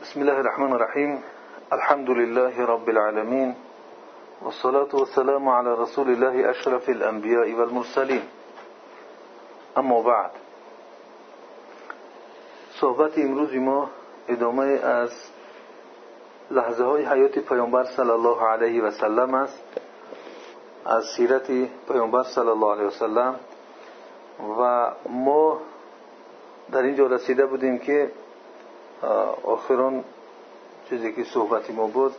بسم الله الرحمن الرحيم الحمد لله رب العالمين والصلاة والسلام على رسول الله أشرف الأنبياء والمرسلين اما بعد صحبت امروز ما ادامه از لحظه های حیات پیامبر صلی الله علیه و سلم است از سیرت پیامبر صلی الله علیه و سلم و ما در اینجا رسیده بودیم که آخران چیزی که صحبتی ما بود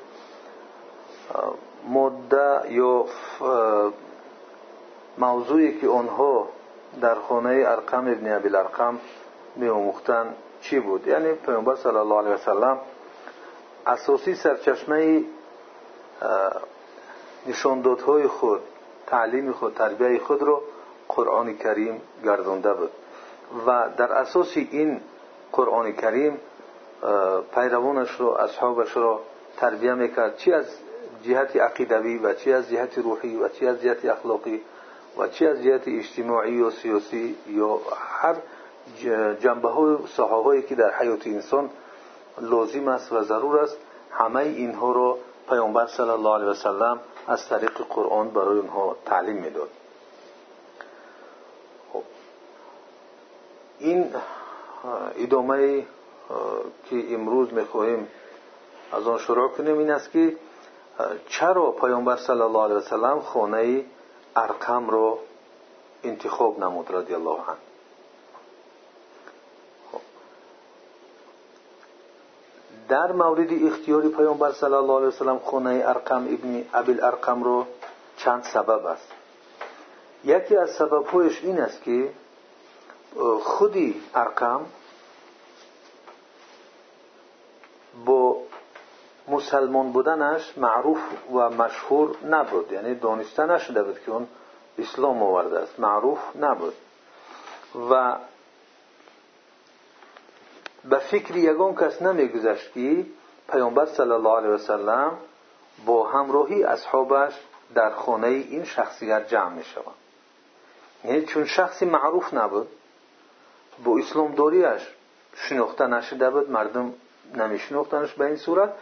مده یا موضوعی که آنها در خانه ارقم ابن ابی الارقم می چی بود؟ یعنی پیامبر صلی الله علیه وسلم اساسی سرچشمه نشاندادهای خود تعلیم خود تربیه خود رو قرآن کریم گردانده بود. و در اساس این قرآن کریم پیروانش رو اصحابش رو تربیه می‌کرد چی از جهت عقیدوی و چی از جهت روحی و چی از جهت اخلاقی و چی از جهت اجتماعی و سیاسی یا هر جنبه های صحابایی که در حیات انسان لازم است و ضرور است همه اینها رو پیامبر صلی الله علیه وسلم از طریق قرآن برای اونها تعلیم می‌داد خب. این ادامه که امروز می‌خواهیم از آن شروع کنیم این است که چرا پیامبر صلی الله علیه وسلم خانه ارقم رو انتخاب نمود رضی الله عنه خب. در مورد اختیاری پیامبر صلی الله علیه وسلم خانه ارقم ابن ابل ارقم رو چند سبب است یکی از سببهایش این است که خودی ارقم با مسلمان بودنش معروف و مشهور نبود. یعنی دانسته نشده بود که اون اسلام آورده است. معروف نبود. و به فکر یگان کس نمیگذشت که پیامبر صلی الله علیه وسلم با همراهی اصحابش در خانه این شخصیت جمع می یعنی چون شخصی معروف نبود با اسلام داریش شناخته نشده بود مردم نمیشناختنش به این صورت.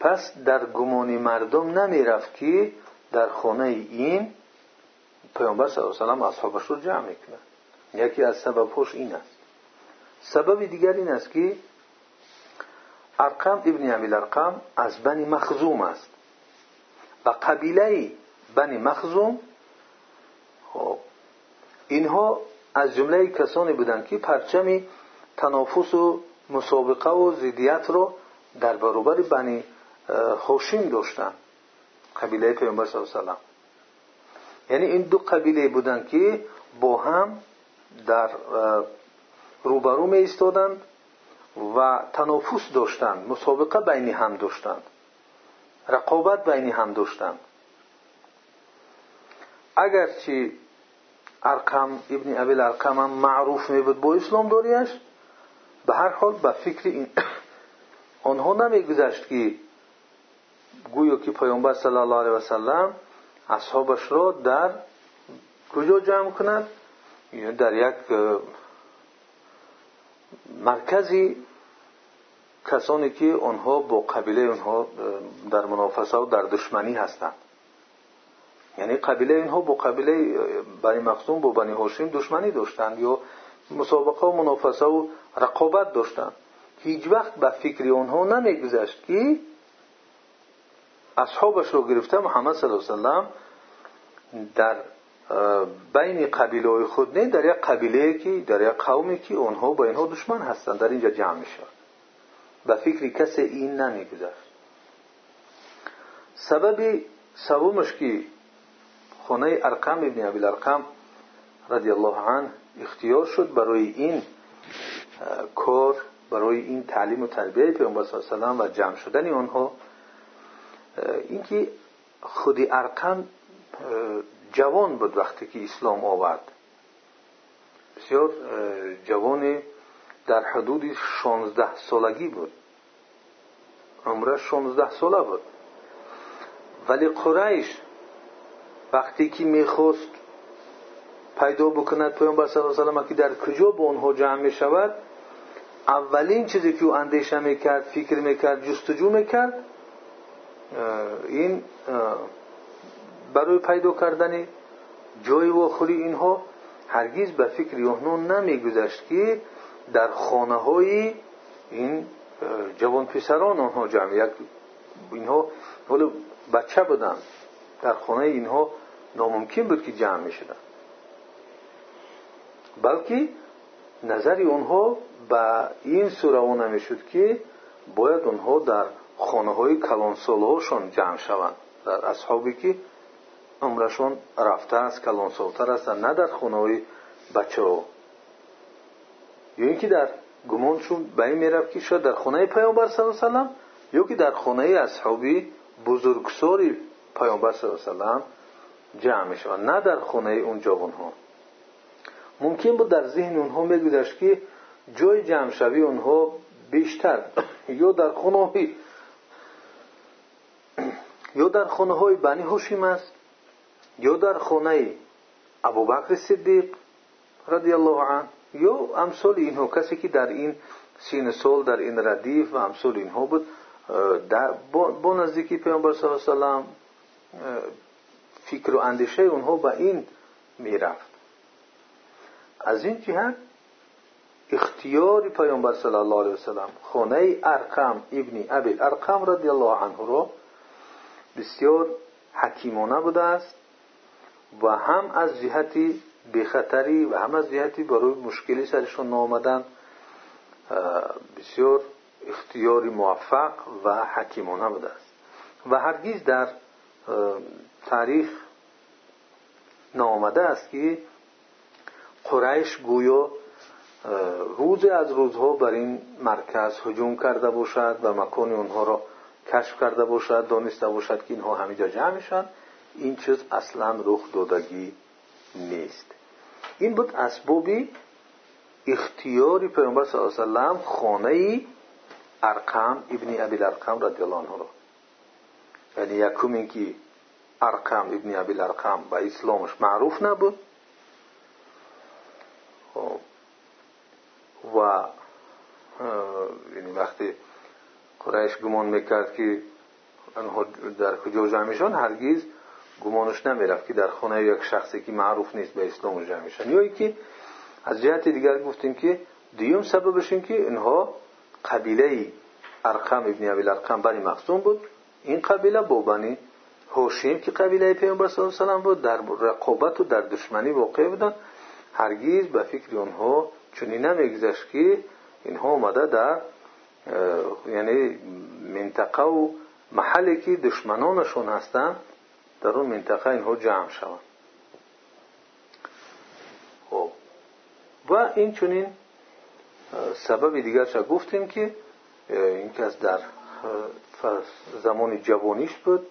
پس در گمانی مردم نمی‌رفت که در خانه این پیامبر صلی الله علیه و اصحابش رو جمع می‌کنه. یکی از سببهاش این است. سبب دیگر این است که ارقم ابن امیل ارقم از بنی مخزوم است. و قبیله بنی مخزوم خب اینها از جمله کسانی بودند که پرچم تنافس و مسابقه و زیدیت رو در برابر بنی خوشیم داشتن. قبیله پیامبر صلی الله علیه یعنی این دو قبیله بودند که با هم در روبرو می ایستادند و تنافس داشتند مسابقه بین هم داشتند رقابت بین هم داشتند. اگرچه ارقم ابن ابی الارقم هم معروف می بود با اسلام داریش به هر حال به فکر این آنها نمیگذشت که گویا که پیامبر صلی الله علیه و سلم اصحابش را در کجا جمع کند در یک مرکزی کسانی که آنها با قبیله آنها در منافسه و در دشمنی هستند. یعنی قبیله اینها با قبیله بنی مخزوم با بنی هاشم دشمنی داشتند یا مسابقه و منافسه و رقابت داشتند. هیچ وقت به فکر آنها نمیگذشت که اصحابش رو گرفته محمد صلی الله علیه وسلم در بین قبیله خود نه در یک قبیله که در یک قومی که آنها با اینها دشمن هستند در اینجا جمع می‌شد به فکر کسی این نمیگذشت. سبب سومش که خانه ارقم ابن ابی الارقم رضی الله عنه اختیار شد برای این کار برای این تعلیم و تربیه پیامبر صلی الله علیه و جمع شدن آنها اینکه خودی ارقم جوان بود وقتی که اسلام آورد. بسیار جوان در حدود 16 سالگی بود. عمرش 16 ساله بود. ولی قریش وقتی که می‌خواست پیدا بکند پیامبر صلی الله علیه و که در کجا با آنها جمع می شود اولین چیزی که او اندیشه می‌کرد فکر می‌کرد جستجو می‌کرد این برای پیدا کردن جای و خوری اینها هرگیز به فکر نمی نمیگذشت که در خانه های این جوان پسران آنها جمع یک اینها ولی بچه بودن در خانه اینها ناممکن بود که جمع می شدن بلکه نظری اونها به این سوره نمی شد که باید اونها در خانه های کلانسال هاشون جمع شوند. در اصحابی که عمرشون رفته است کلانسالتر هستند. نه در خانه های بچه ها. یا اینکه در گمانشون به این می‌رفت که شاید در خانه پیامبر صلی الله علیه و یا که در خانه اصحابی بزرگساری پیامبر صلی الله علیه و سلم جمع می‌شوند. نه در خانه اون جوان ها ممکن بود در ذهن اونها میگذشت که جای جمع شوی اونها بیشتر یا در خانه های یا در خانه های بنی هاشیم است یا در خانه ابوبکر صدیق رضی الله عنه یا امثال اینها. کسی که در این سین سال در این ردیف و امثال اینها بود با نزدیکی پیامبر صلی الله علیه و فکر و اندیشه بسیار حکیمانه بوده است و هم از جهتی بخطری و هم از جهتی برای مشکلی سرشان نامدن بسیار اختیاری موفق و حکیمانه بوده است. و هرگیز در تاریخ نامده است که قریش گویا روز از روزها بر این مرکز هجوم کرده باشد و مکان اونها را کشف کرده باشد دانسته باشد که اینها همینجا جمع میشن. این چیز اصلا رخ دادگی نیست. این بود اسبابی اختیاری پیامبر صلی الله علیه و خانه ارقم ابن ابی الارقم رضی الله عنه را. یعنی یکم اینکه ارقم ابن ابی الارقم با اسلامش معروف نبود خب. و یعنی وقتی قریش گمان می‌کرد که در کجا جمع میشن هرگیز گمانش نمی‌رفت که در خانه یک شخصی که معروف نیست به اسلام جمع میشن یا که از جهت دیگر گفتیم که دیوم سببش این که اینها قبیله ارقم ابن ابی ارقم بنی مخزوم بود. این قبیله با بنی هاشم که قبیله پیامبر صلی الله علیه و بود در رقابت و در دشمنی واقع بودن هرگیز به فکر اونها چنین نمیگذشت که اینها اومده در یعنی منطقه و محلی که دشمنانشون هستند در اون منطقه اینها جمع شوند. خب. و این چنین سبب دیگر چه گفتیم که این کس در زمان جوانیش بود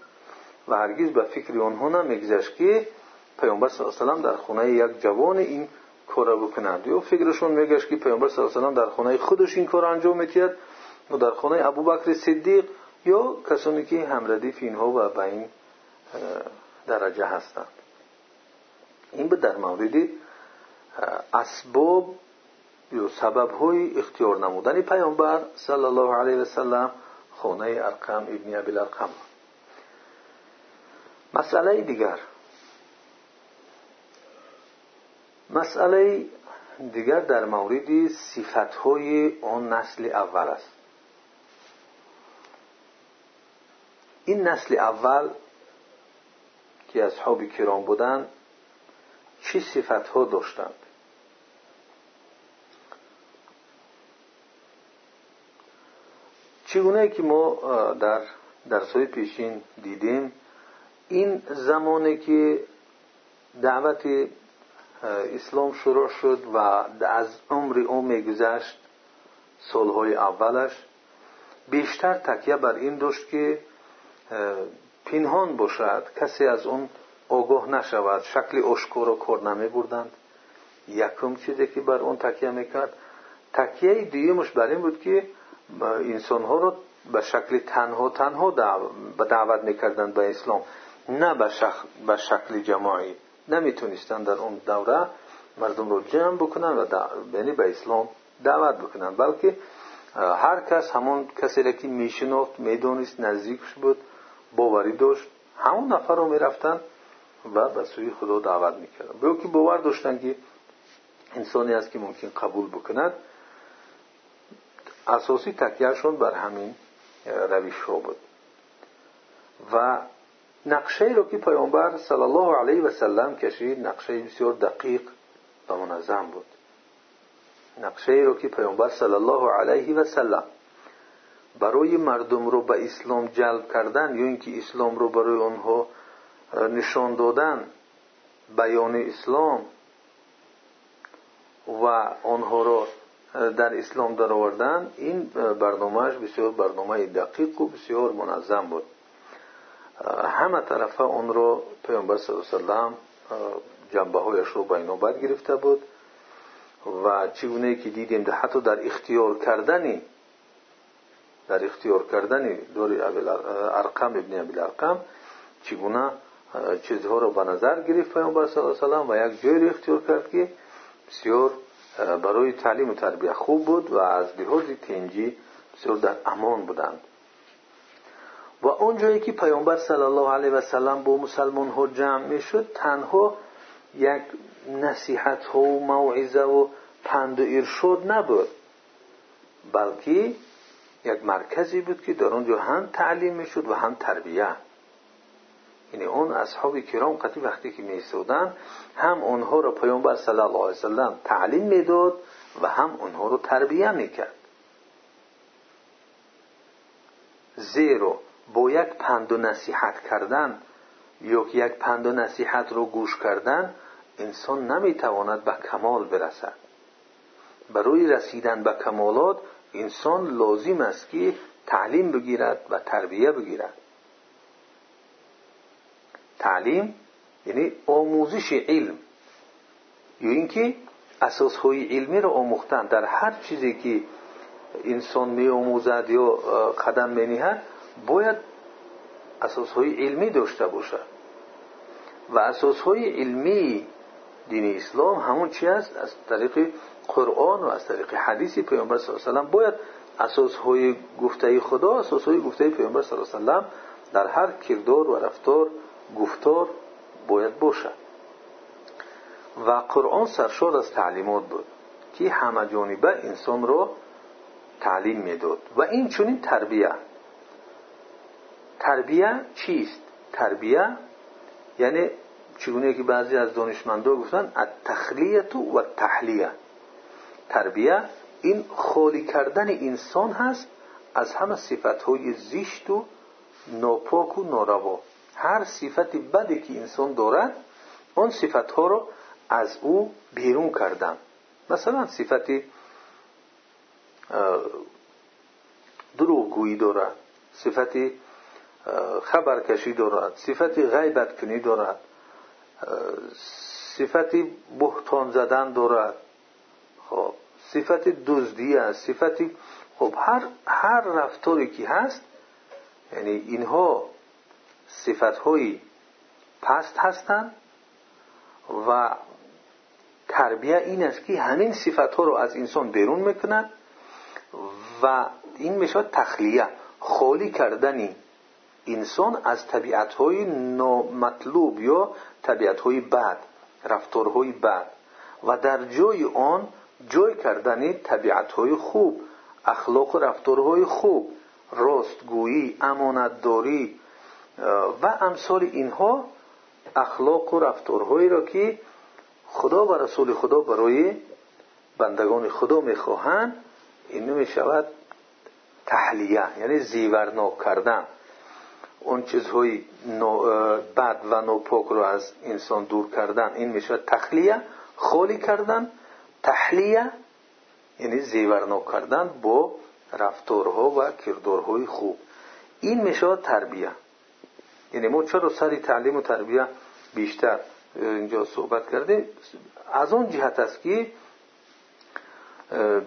و هرگیز به فکر آنها نمیگذشت که پیامبر صلی الله علیه و در خونه یک جوان این کار بکنند. یا فکرشون میگشت که پیامبر صلی الله علیه و در خونه خودش این کار انجام میتید و در خانه ابوبکر صدیق یا کسانی که همردیف اینها و به این درجه هستند. این به در مورد اسباب یا سبب های اختیار نمودن پیامبر صلی الله علیه و سلم خانه ارقم ابن ابی الارقم. مسئله دیگر. مسئله دیگر در مورد صفت های آن نسل اول است. این نسل اول که اصحاب کرام بودند چه صفت ها داشتند؟ چگونه که ما در درسهای پیشین دیدیم این زمانی که دعوت اسلام شروع شد و از عمر او میگذشت سالهای اولش بیشتر تکیه بر این داشت که پنهان باشد. کسی از اون آگاه نشود. شکل اشکو را کار نمی بردند. یکم چیزی که بر اون تکیه می‌کرد. تکیه دیومش بر این بود که انسان ها را به شکل تنها تنها دعوت می‌کردند به اسلام. نه به شکل جماعی. نمی‌تونستند در اون دوره مردم رو جمع بکنن و یعنی به اسلام دعوت بکنند بلکه هر کس همون کسی را که میشناخت می‌دونست نزدیکش بود باوری داشت. همون نفر رو می‌رفتن و به سوی خدا دعوت می‌کردن. به که باور داشتن که انسانی است که ممکن قبول بکند. اساسی تکیهشون بر همین روش ها بود. و نقشه رو که پیامبر صلی الله علیه و سلم کشید نقشه بسیار دقیق و منظم بود. نقشه رو که پیامبر صلی الله علیه و سلم برای مردم رو به اسلام جلب کردن یا اینکه اسلام رو برای آنها نشان دادن بیان اسلام و آنها رو در اسلام در آوردن این برنامهش بسیار برنامه دقیق و بسیار منظم بود. همه طرف اون رو پیامبر صلی الله علیه جنبه هایش رو بینابر گرفته بود و چگونه که دیدیم حتی در اختیار کردنی در اختیار کردنی دور ارقم ابن ابی ارقم چگونه چیزها رو به نظر گرفت پیامبر صلی الله علیه و یک جایی رو اختیار کرد که بسیار برای تعلیم و تربیه خوب بود و از لحاظ تنجی بسیار در امان بودند. و اون جایی که پیامبر صلی الله علیه و سلم با مسلمان ها جمع می شد تنها یک نصیحت ها و موعظه و پند و ارشاد نبود بلکه یک مرکزی بود که در اونجا هم تعلیم می‌شد و هم تربیه. یعنی اون اصحاب کرام قطعی وقتی که میسودن هم اونها رو پیامبر صلی الله علیه وسلم تعلیم می‌داد و هم اونها رو تربیه می‌کرد. زیرا با یک پند و نصیحت کردن یا یک پند و نصیحت رو گوش کردن انسان نمی‌تواند به کمال برسد. برای رسیدن به کمالات انسان لازم است که تعلیم بگیرد و تربیه بگیرد. تعلیم یعنی آموزش علم. یا اینکه اساس های علمی را آموختن. در هر چیزی که انسان می آموزد یا قدم می نهد باید اساس های علمی داشته باشد. و اساس های علمی دین اسلام همون چی است؟ از طریق قرآن و از طریق حدیث پیامبر صلی الله علیه و باید اساس های گفته خدا اساس های گفته پیامبر صلی الله علیه و در هر کردار و رفتار گفتار باید باشد. و قرآن سرشار از تعلیمات بود که همه جانبه انسان را تعلیم می‌داد. و این چونین تربیه. تربیه چیست؟ تربیه یعنی چگونه که بعضی از دانشمندان گفتن التخلیت و تحلیه تربیه این خالی کردن انسان هست از همه صفت های زیشت و ناپاک و ناروا. هر صفت بدی که انسان دارد آن صفت ها رو از او بیرون کردن. مثلا صفت دروغگویی دارد صفت خبرکشی دارد صفت غیبت کنی دارد صفت بهتان زدن دارد خب صفت دزدی است صفت خب هر هر رفتاری که هست یعنی اینها صفت های پست هستند و تربیه این است که همین صفت ها رو از انسان بیرون می‌کنند و این میشه تخلیه خالی کردنی انسان از طبیعت های نامطلوب یا طبیعت های بد رفتارهای بد. و در جای آن جای کردن طبیعت های خوب اخلاق و رفتارهای خوب راستگویی امانتداری و امثال اینها اخلاق و رفتارهایی را که خدا و رسول خدا برای بندگان خدا می‌خواهند اینو می‌شود تحلیه یعنی زیورناک کردن. اون چیزهای بد و ناپاک رو از انسان دور کردن. این میشه تخلیه خالی کردن تحلیه یعنی زیورناک کردن با رفتارها و کردارهای خوب. این میشه تربیه. یعنی ما چرا سری تعلیم و تربیه بیشتر اینجا صحبت کردیم؟ از اون جهت است که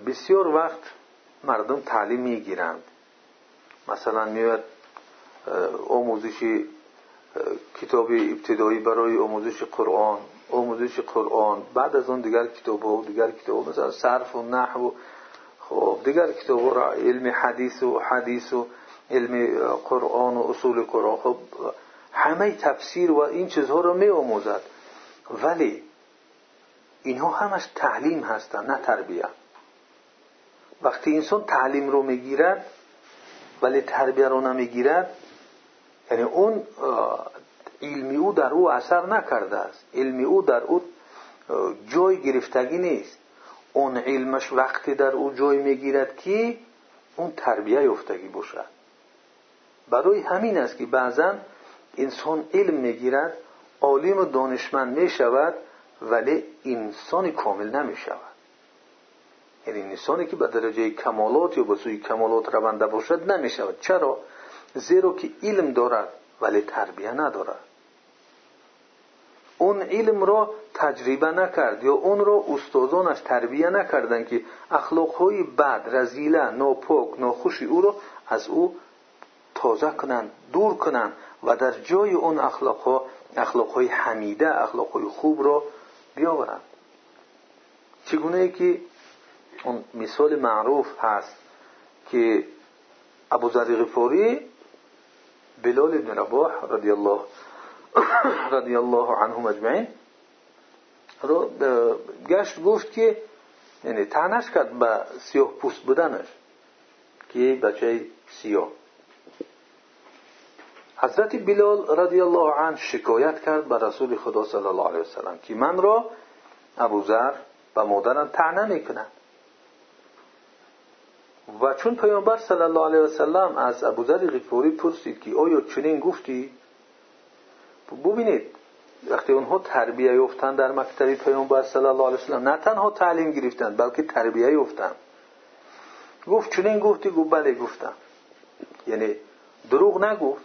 بسیار وقت مردم تعلیم می‌گیرند. مثلا میاد آموزش قرآن بعد از اون دیگر کتاب ها و دیگر کتاب مثلا صرف و نحو خب دیگر کتاب را علم حدیث و حدیث و علم قرآن و اصول قرآن. خب همه تفسیر و این چیزها رو می آموزد ولی اینها همش تعلیم هستند نه تربیه. وقتی انسان تعلیم رو می‌گیرد ولی تربیه رو نمی‌گیرد یعنی اون علمی او در او اثر نکرده است. علمی او در او جای گرفتگی نیست. اون علمش وقتی در او جای می‌گیرد که اون تربیه یافتگی باشد. برای همین است که بعضا انسان علم می‌گیرد عالم و دانشمند می‌شود ولی انسان کامل نمی‌شود. یعنی انسانی که به درجه کمالات یا به سوی کمالات رونده باشد نمی‌شود. چرا؟ زیرا که علم دارد ولی تربیه ندارد. اون علم را تجربه نکرد یا اون را استادانش تربیه نکردند که اخلاقهای بد رزیله ناپاک ناخوشی او را از او تازه کنند دور کنند و در جای اون اخلاقها اخلاقهای حمیده اخلاقهای خوب را بیاورند چگونه که اون مثال معروف هست که ابو ذر غفاری بلال بن رباح رضی الله رضی الله عنهم اجمعین رو گشت گفت که یعنی تنش کرد به سیاه پوست بودنش که بچه سیاه حضرت بلال رضی الله عنه شکایت کرد به رسول خدا صلی الله علیه وسلم که من را ابوذر و مادرم تعنه می‌کنند و چون پیامبر صلی الله علیه وسلم از ابوذر غفاری پرسید که آیا چنین گفتی ببینید وقتی اونها تربیه یافتند در مکتب پیامبر صلی الله علیه وسلم نه تنها تعلیم گرفتند بلکه تربیه یافتند گفت چنین گفتی گفت بله گفتم. یعنی دروغ نگفت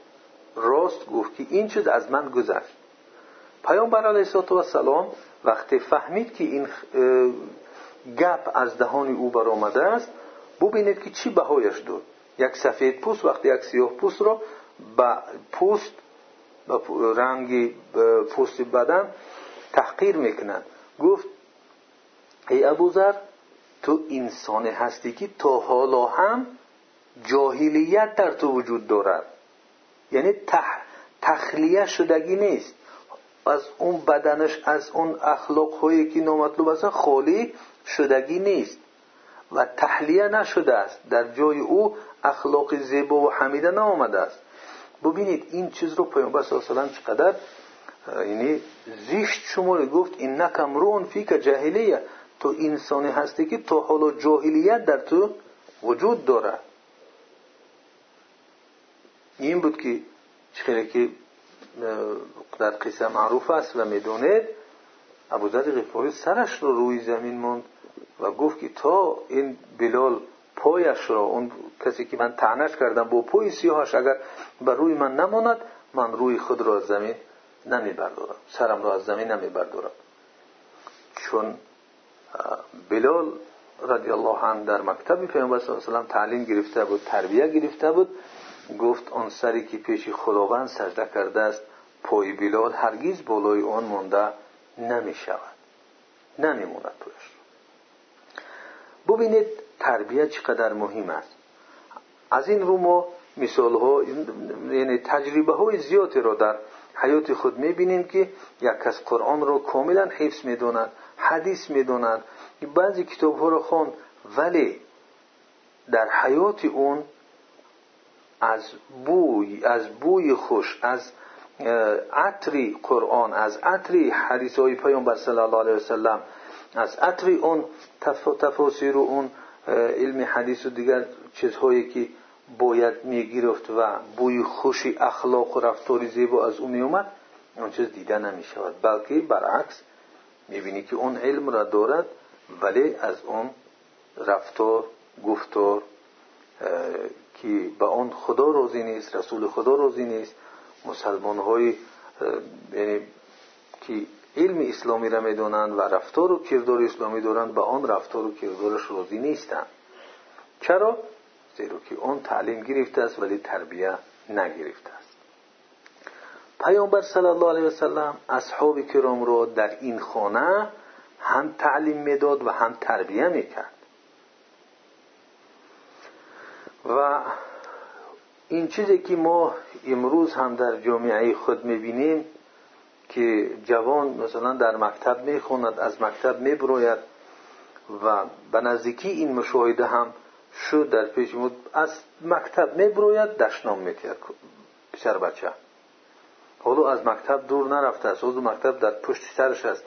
راست گفت که این چیز از من گذشت. پیامبر علیه السلام وقتی فهمید که این گپ از دهان او برآمده است ببینید که چی بهایش داد. یک سفید پوست وقتی یک سیاه پوست را به پوست به رنگ پوست بدن تحقیر می‌کنند گفت ای ابوذر تو انسان هستی که تا حالا هم جاهلیت در تو وجود دارد یعنی تح... تخلیه شدگی نیست. از اون بدنش از اون اخلاق هایی که نامطلوب است خالی شدگی نیست. و تحلیه نشده است. در جای او اخلاق زیبا و حمیده نامده است. ببینید این چیز رو پیامبر صلی الله علیه و چقدر یعنی زیشت شما گفت این نکم فی که جاهلیه. تو انسانی هستی که تو حالا جاهلیت در تو وجود داره. این بود که چخیلی که در قصه معروف است و می‌دونید ابوذر غفاری سرش رو روی زمین موند و گفت که تا این بلال پایش را اون کسی که من تعنش کردم با پای سیاهش اگر بر روی من نماند من روی خود را از زمین نمی بردارم سرم را از زمین نمی بردارم چون بلال رضی الله عنه در مکتب پیامبر صلی الله علیه و تعلیم گرفته بود تربیه گرفته بود گفت آن سری که پیش خداوند سجده کرده است پای بلال هرگیز بالای آن مانده نمی شود نمی ماند پویش ببینید تربیه چقدر مهم است. از این رو ما مثال ها یعنی تجربه های زیادی را در حیات خود می‌بینیم که یک کس قرآن را کاملا حفظ می‌داند حدیث می‌داند بعضی کتاب ها را خوان ولی در حیات اون از بوی از بوی خوش از عطری قرآن از عطری حدیث های پیامبر صلی الله علیه وسلم از عطری اون تفاسیر اون علم حدیث و دیگر چیزهایی که باید می‌گرفت و بوی خوشی اخلاق و رفتاری زیبا از اون میومد اون چیز دیده نمی شود بلکه برعکس می‌بینی که اون علم را دارد ولی از اون رفتار گفتار که به اون خدا راضی نیست رسول خدا راضی نیست مسلمان های یعنی که علم اسلامی را می‌دونند و رفتار و کردار اسلامی دارند به آن رفتار و کردارش راضی نیستند. چرا؟ زیرا که اون تعلیم گرفته است ولی تربیه نگرفته است. پیامبر صلی الله علیه وسلم اصحاب کرام را در این خانه هم تعلیم می‌داد و هم تربیه می‌کرد. و این چیزی که ما امروز هم در جامعه خود می‌بینیم که جوان مثلا در مکتب می‌خوند از مکتب میبروید و به نزدیکی این مشاهده هم شد در پیش بود از مکتب میبروید دشنام میتید پسر بچه. حالا از مکتب دور نرفته است او مکتب در پشت سرش است.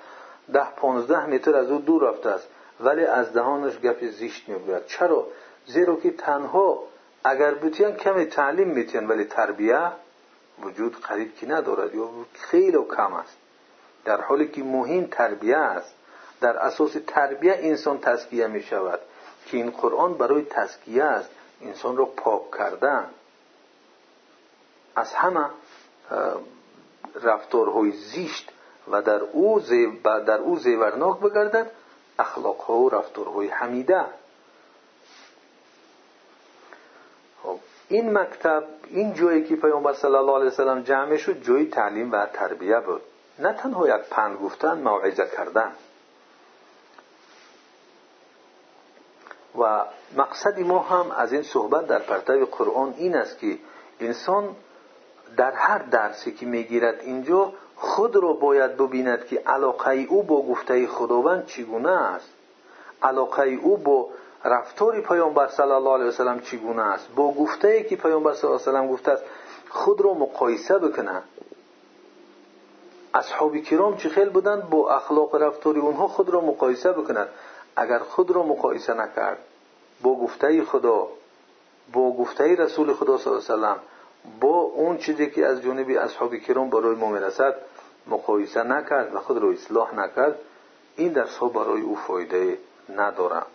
ده پانزده متر از او دور رفته است ولی از دهانش گپ زیشت می‌گوید چرا؟ زیرا که تنها اگر بتیان کمی تعلیم میتین ولی تربیه وجود قریب که ندارد. یا خیلی کم است. در حالی که مهم تربیه است. در اساس تربیه انسان تسکیه می شود. که این قرآن برای تسکیه است. انسان را پاک کردن از همه رفتارهای زیشت و در او, در او زیورناک بگردد. اخلاقها و رفتارهای حمیده. این مکتب این جایی که پیامبر صلی الله علیه وسلم جمع شد جای تعلیم و تربیه بود. نه تنها یک پند گفتن موعظه کردن. و مقصد ما هم از این صحبت در پرتو قرآن این است که انسان در هر درسی که می‌گیرد اینجا خود را باید ببیند که علاقه او با گفته خداوند چگونه است. علاقه او با رفتار پیامبر صلی الله علیه وسلم چگونه است؟ با گفته ای که پیامبر صلی الله علیه وسلم گفته است خود را مقایسه بکنه. اصحاب کرام چه خیل بودند با اخلاق رفتاری اونها خود را مقایسه بکنند اگر خود را مقایسه نکرد با گفته خدا با گفته رسول خدا صلی الله علیه وسلم با اون چیزی که از جانب اصحاب کرام برای ما می‌رسد مقایسه نکرد و خود را اصلاح نکرد این درس ها برای او فایده ندارد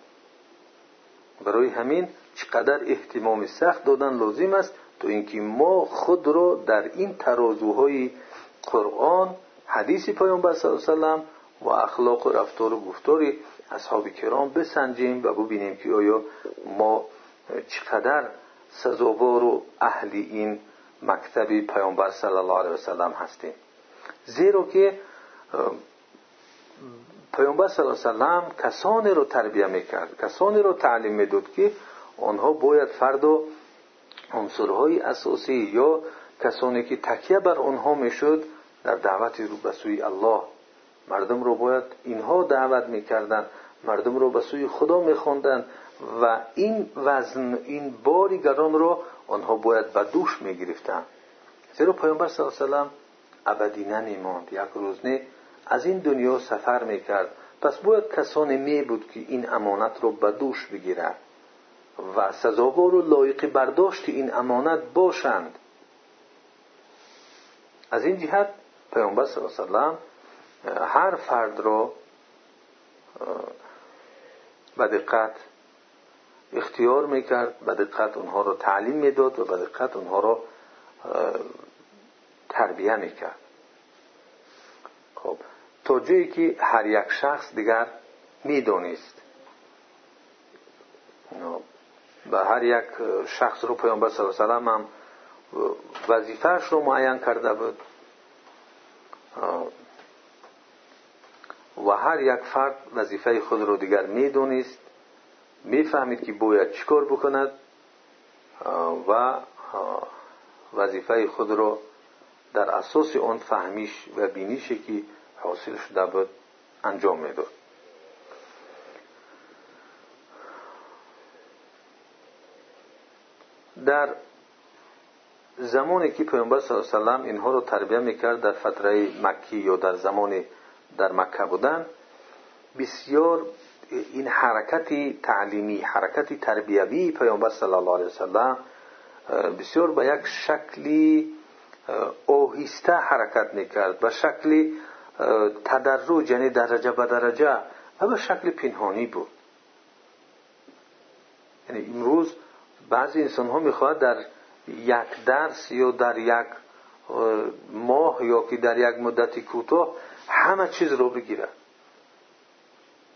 برای همین چقدر احتمام سخت دادن لازم است تو اینکه ما خود را در این ترازوهای قرآن حدیث پیامبر صلی الله علیه وسلم و اخلاق و رفتار و گفتار اصحاب کرام بسنجیم و ببینیم که آیا ما چقدر سزاوار و اهل این مکتب پیامبر صلی الله علیه وسلم هستیم زیرا که پیامبر صلی الله علیه وسلم کسانی رو تربیه می‌کرد. کسانی رو تعلیم می‌داد که آنها باید فرد و عنصرهای اساسی یا کسانی که تکیه بر آنها می‌شد در دعوت رو الله. مردم رو باید اینها دعوت می‌کردن. مردم رو به سوی خدا میخواندن و این وزن این باری گران رو آنها باید به دوش می‌گرفتن. زیرا پیامبر صلی الله علیه وسلم ابدی نمیماند. یک روز نه از این دنیا سفر می‌کرد. پس باید کسانی می بود که این امانت رو به دوش بگیرد. و سزاوار و لایق برداشت این امانت باشند. از این جهت پیامبر صلی الله علیه وسلم هر فرد را به دقت اختیار می‌کرد به دقت اونها رو تعلیم می‌داد و به دقت اونها رو تربیه می‌کرد. خب تا جایی که هر یک شخص دیگر می‌دونست. و هر یک شخص رو پیامبر صلی الله علیه وسلم هم وظیفهش رو معین کرده بود. و هر یک فرد وظیفه خود رو دیگر می‌دونست می‌فهمید که باید چیکار بکند و وظیفه خود رو در اساس آن فهمیش و بینیشی که حاصل شده بود انجام می‌داد. در زمانی که پیامبر صلی الله علیه و اینها رو تربیه می‌کرد در فتره مکی یا در زمان در مکه بودن بسیار این حرکت تعلیمی حرکت تربیوی پیامبر صلی الله علیه وسلم بسیار به یک شکلی آهسته حرکت می‌کرد به شکلی تدرج یعنی درجه به درجه و به شکل پنهانی بود. یعنی امروز بعضی انسان ها می‌خواهد در یک درس یا در یک ماه یا که در یک مدت کوتاه همه چیز رو بگیرد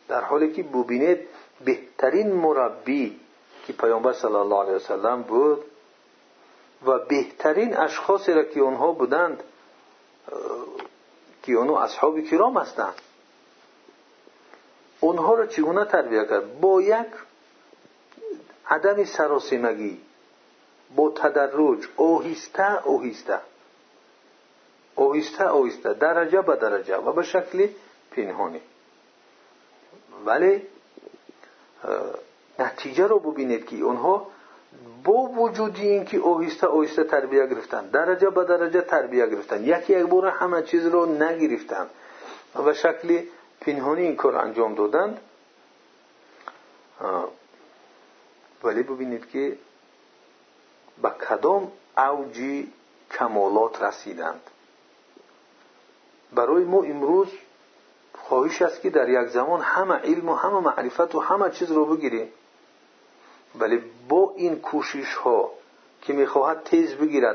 در حالی که ببینید بهترین مربی که پیامبر صلی الله علیه وسلم بود و بهترین اشخاصی را که آنها بودند که آنها اصحاب کرام هستند اونها را چگونه تربیه کرد؟ با یک عدم سراسیمگی با تدرج اوهیسته اوهیسته اوهیسته اوهیسته درجه به درجه و به شکل پنهانی. ولی نتیجه رو ببینید که اونها با وجود اینکه اوهیسته اوهیسته تربیه گرفتن. درجه به درجه تربیه گرفتن. یکی یک بار همه چیز رو نگرفتن. و شکل پنهانی این کار انجام دادند ولی ببینید که به کدام اوجی کمالات رسیدند. برای ما امروز خواهش است که در یک زمان همه علم و همه معرفت و همه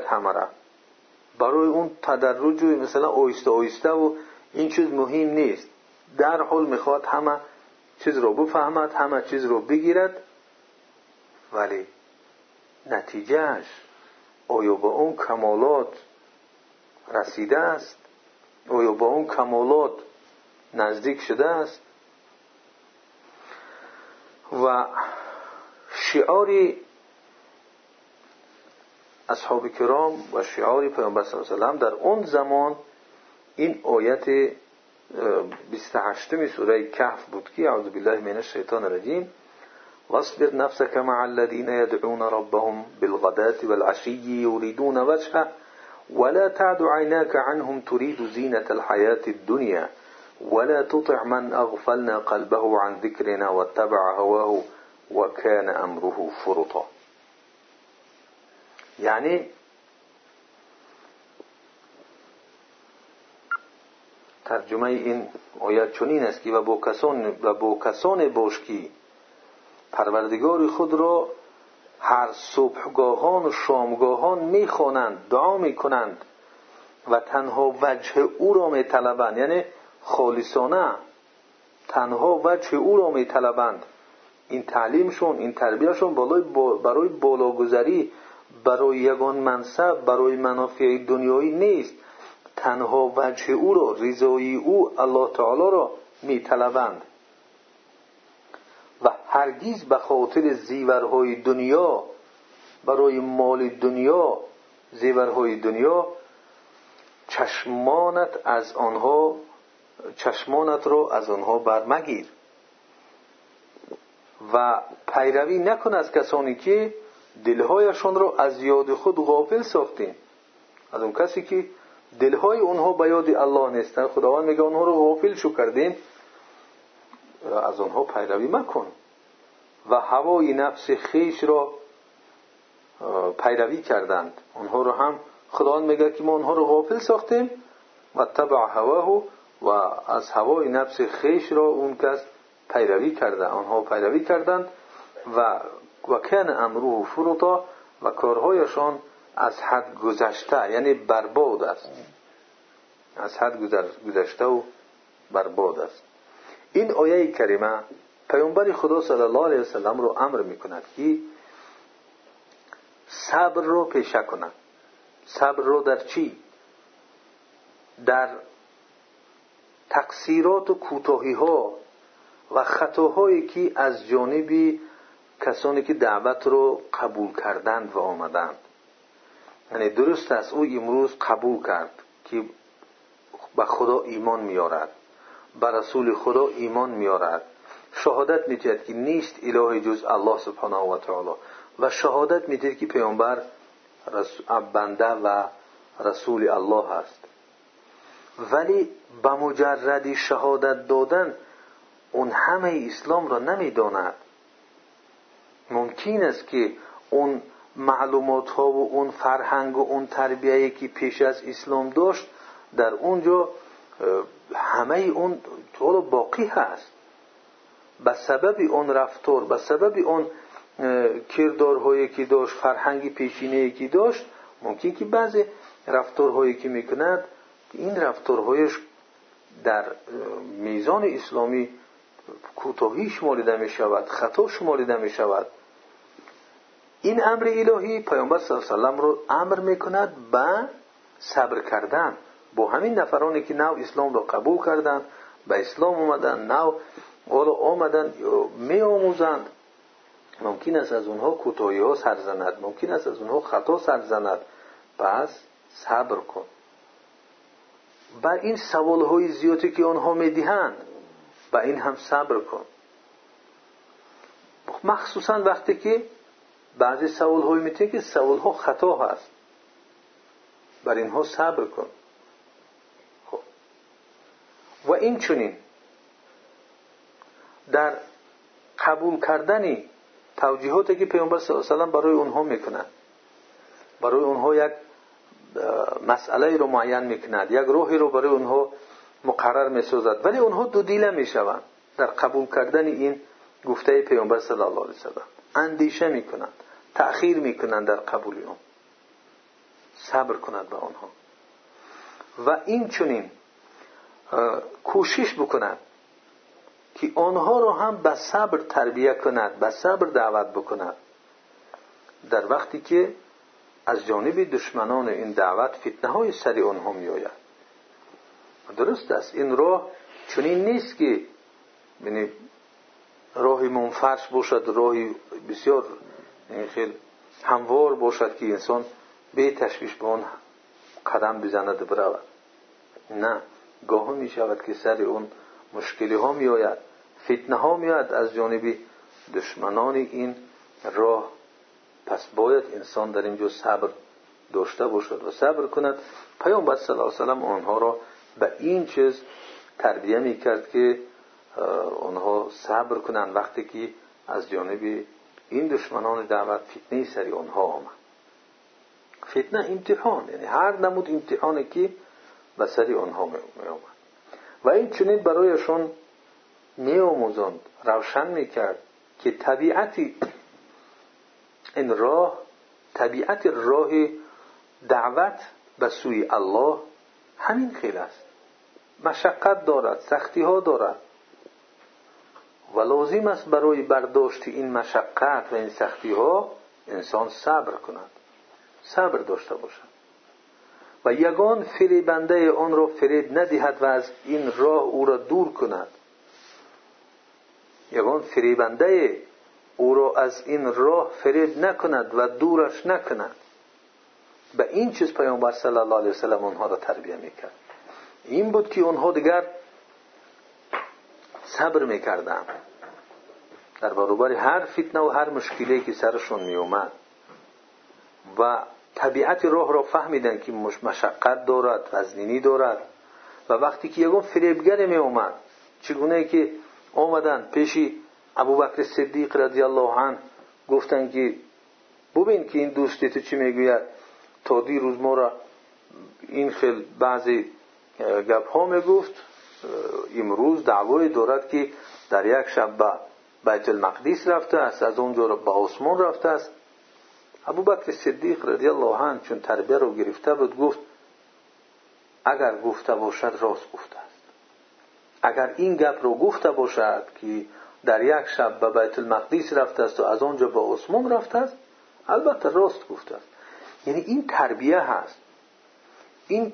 همه را. برای اون تدرج مثلا آیسته آیسته و این چیز مهم نیست. در حال می‌خواد همه چیز رو بفهمد همه چیز رو بگیرد. ولی نتیجهش آیا به اون کمالات رسیده است؟ آیا به اون کمالات نزدیک شده است؟ و شعاری اصحاب کرام و شعاری پیامبر صلی در اون زمان این آیت 28 سوره کهف بود که اعوذ بالله من الشیطان الرجیم. واصبر نفسك مع الذين يدعون ربهم بالغداة والعشي يريدون وجهه ولا تعد عيناك عنهم تريد زينة الحياة الدنيا ولا تطع من أغفلنا قلبه عن ذكرنا واتبع هواه. وكان أمره فرطا. يعني ترجمه این آیت چنین است که و با کسان و با کسان باش که پروردگار خود را هر صبحگاهان و شامگاهان می‌خوانند دعا می‌کنند و تنها وجه او را میطلبند. یعنی خالصانه تنها وجه او را میطلبند. این تعلیمشون این تربیهشون برای بالاگذری برای یگان منصب برای منافع دنیایی نیست. تنها وجه او را رضای او الله تعالی را میطلبند. و هرگیز به خاطر زیورهای دنیا برای مال دنیا زیورهای دنیا چشمانت از آنها چشمانت را از آنها برمگیر. و پیروی نکن از کسانی که دلهایشان را از یاد خود غافل ساختیم از اون کسی که دلهای اونها به یاد الله نیستن خداوند میگه اونها رو غافل شو کردیم از آنها پیروی مکن و هوای نفس خیش را پیروی کردند. اونها رو هم خداوند میگه که ما اونها رو غافل ساختیم و تبع هواه و از هوای نفس خیش را اون کس پیروی کرده آنها پیروی کردند و و کن امروه فرطا و کارهایشان از حد گذشته یعنی برباد است. از حد گذشته و برباد است. این آیه کریمه پیامبر خدا صلی الله علیه وسلم رو امر می‌کند که صبر رو پیشه کنند صبر رو در چی؟ در تقصیرات و کوتاهی ها و خطاهایی که از جانب کسانی که دعوت رو قبول کردند و آمدند. یعنی درست است او امروز قبول کرد که به خدا ایمان میارد به رسول خدا ایمان میارد شهادت می‌دهد که نیست اله جز الله سبحانه و تعالی. و شهادت می‌دهد که پیامبر بنده و رسول الله است. ولی به مجرد شهادت دادن اون همه اسلام را نمی‌داند. ممکن است که اون معلومات ها و اون فرهنگ و اون تربیه که پیش از اسلام داشت در اونجا همه اون طول باقی هست. به سبب اون رفتار به سبب اون کردارهایی که داشت فرهنگ پیشینه که داشت ممکن که بعضی رفتارهایی که می‌کند این رفتارهایش در میزان اسلامی کوتاهی شماریده می شود خطا شماریده می شود این امر الهی پیامبر صلی الله علیه رو امر می‌کند به صبر کردن. با همین نفرانی که نو اسلام را قبول کردند به اسلام اومدن نو حالا آمدن می آموزند ممکن است از اونها کوتاهی ها سر زند ممکن است از اونها خطا سر زند. پس صبر کن. بر این سوال های زیادی که آنها می‌دهند و این هم صبر کن. مخصوصا وقتی که بعضی سوال های می‌تونه که سوال ها خطا هست. بر اینها صبر کن. خب. و این چونین در قبول کردن توجیهاتی که پیامبر صلی الله علیه و برای اونها می‌کنند برای اونها یک مسئله رو معین می‌کند یک روحی رو برای اونها مقرر می‌سازد ولی اونها دو دیله می‌شوند. در قبول کردن این گفته پیامبر صلی الله علیه و اندیشه می‌کنند. تأخیر می‌کنند در قبول اون. صبر کنند به آنها و این چونین کوشش بکنند که آنها رو هم به صبر تربیه کند به صبر دعوت بکند. در وقتی که از جانب دشمنان این دعوت فتنه های سری آنها می آید درست است. این راه چنین نیست که یعنی راهی منفرش باشد راهی بسیار یعنی خیلی هموار باشد که انسان به تشویش به آن قدم بزند برود. نه گاه می شود که سر اون مشکلی ها می آید فتنه ها می آید از جانب دشمنان این راه پس باید انسان در اینجا صبر داشته باشد و صبر کند. پیامبر صلی الله علیه و آنها را به این چیز تربیه می کرد که آنها صبر کنند وقتی که از جانب این دشمنان دعوت فتنه سری آنها آمد. فتنه امتحان یعنی هر نمود امتحانی که به سری آنها می آمد. و این چنین برایشان می آموزند روشن می کرد که طبیعتی این راه طبیعت راه دعوت به سوی الله همین خیلی است. مشقت دارد سختی ها دارد. و لازم است برای برداشت این مشقت و این سختی ها انسان صبر کند. صبر داشته باشد. و یگان فریبنده آن را فریب ندهد و از این راه او را دور کند. یگان فریبنده او را از این راه فریب نکند و دورش نکند. به این چیز پیامبر صلی الله علیه وسلم آنها را تربیه می‌کرد. این بود که آنها دیگر صبر می‌کردند در برابر هر فتنه و هر مشکلی که سرشون میومد و طبیعت راه را فهمیدن که مشقت دارد وزنینی دارد. و وقتی که یکم فریبگر می اومد چگونه که آمدن پیشی ابوبکر صدیق رضی الله عنه گفتن که ببین که این دوستی تو چی می‌گوید؟ تا روز ما را این خیل بعضی گپ ها می‌گفت امروز دعوای دارد که در یک شب به بیت المقدس رفته است از اونجا به آسمان رفته است. ابوبکر صدیق رضی الله عنه چون تربیه رو گرفته بود گفت اگر گفته باشد راست گفته است. اگر این گپ رو گفته باشد که در یک شب به بیت المقدس رفته است و از آنجا به آسمان رفته است البته راست گفته است. یعنی این تربیه هست. این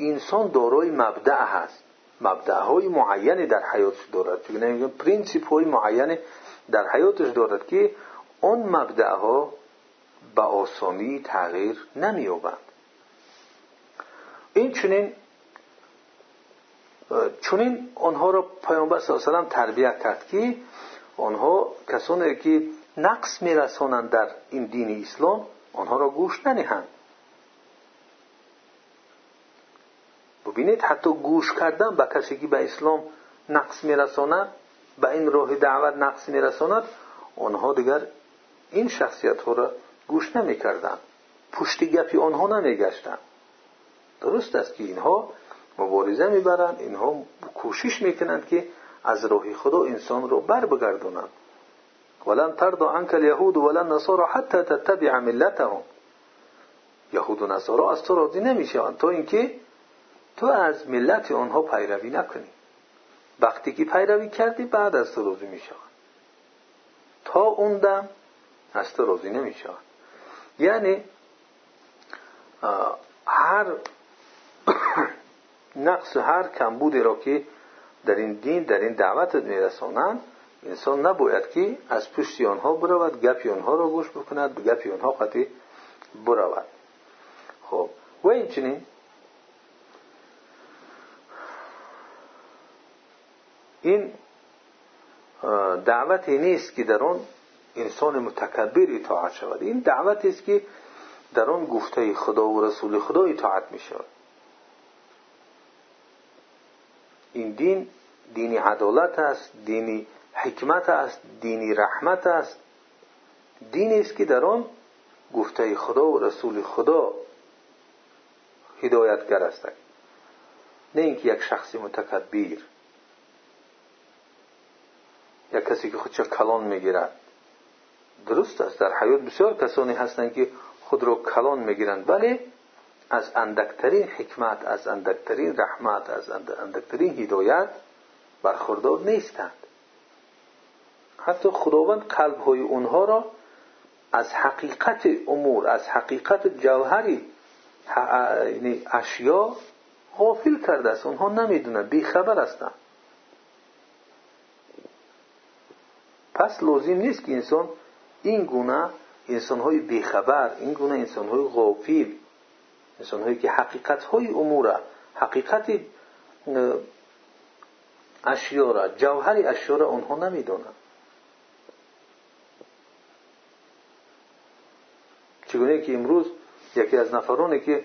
انسان دارای مبدأ هست. مبدأ های معینی در حیاتش دارد. چون نمیگم پرینسیپ های معینی در حیاتش دارد که اون مبدأ ها به آسانی تغییر نمییابند. این چنین چونین آنها را پیامبر صلی الله تربیت کرد که آنها کسانی که نقص میرسانند در این دین اسلام آنها را گوش ننهند ببینید حتی گوش کردن به کسی که به اسلام نقص میرساند به این راه دعوت نقص میرساند آنها دیگر این شخصیت ها را گوش نمی‌کردند پشت گپی آنها نمیگشتند درست است که اینها مبارزه می‌برند اینها کوشش می‌کنند که از راه خدا انسان رو بر بگردونند ولن ترضى عنك اليهود ولا النصارى حتى تتبع ملتهم. یهود و نصارا از تو راضی نمی‌شوند تا اینکه تو از ملت آنها پیروی نکنی. وقتی که پیروی کردی بعد از تو راضی تا اون دم از تو راضی نمی‌شوند یعنی هر نقص هر کمبودی را که در این دین در این دعوت میرسانند انسان نباید که از پشت آنها برود گپی آنها را گوش بکند گپی آنها قطعی برود. خب و اینچنین این دعوتی نیست که در آن انسان متکبر اطاعت شود. این دعوتی است که در آن گفته خدا و رسول خدا اطاعت می شود این دین دینی عدالت است دینی حکمت است دینی رحمت است. دینی است که در آن گفته خدا و رسول خدا هدایتگر است. نه اینکه یک شخصی متکبر یک کسی که خودش کلان می‌گیرد درست است. در حیات بسیار کسانی هستند که خود را کلان می‌گیرند ولی از اندکترین حکمت از اندکترین رحمت از اندکترین هدایت برخوردار نیستند. حتی خداوند قلب های اونها را از حقیقت امور از حقیقت جوهری یعنی اشیا غافل کرده است. اونها نمی‌دونند بیخبر هستند پس لازم نیست که انسان این گونه انسان های بیخبر این گونه انسان های غافل انسان هایی که حقیقت های امور حقیقت اشیا را جوهر اشیا را آنها نمی‌دانند. چگونه که امروز یکی از نفرانی که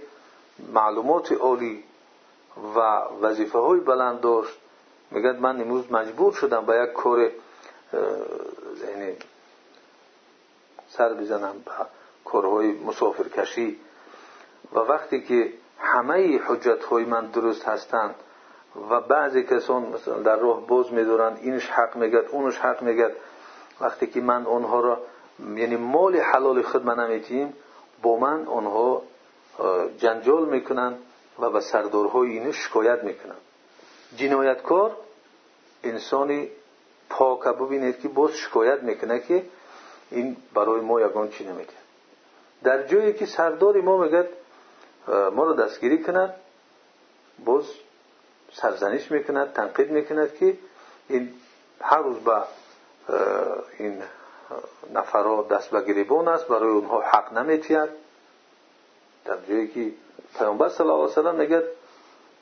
معلومات عالی و وظیفه های بلند داشت میگد من امروز مجبور شدم به یک کار یعنی سر بزنم به کارهای مسافر کشی و وقتی که همه حجت های من درست هستند و بعضی کسان مثلا در راه باز میدارند اینش حق میگد اونش حق میگد وقتی که من اونها را یعنی مال حلال خود من نمیتیم با من آنها جنجال می‌کنن و به سردارهای اینو شکایت می‌کنن. جنایتکار انسانی ببینید که باز شکایت می‌کنه که این برای ما یگان چی نمیده در جایی که سرداری ما میگد ما رو دستگیری کند باز سرزنش می‌کند تنقید می‌کند که این هر روز به این نفرها دست به گریبان است برای اونها حق نمیتید. در جایی که پیامبر صلی علیه وسلم میگه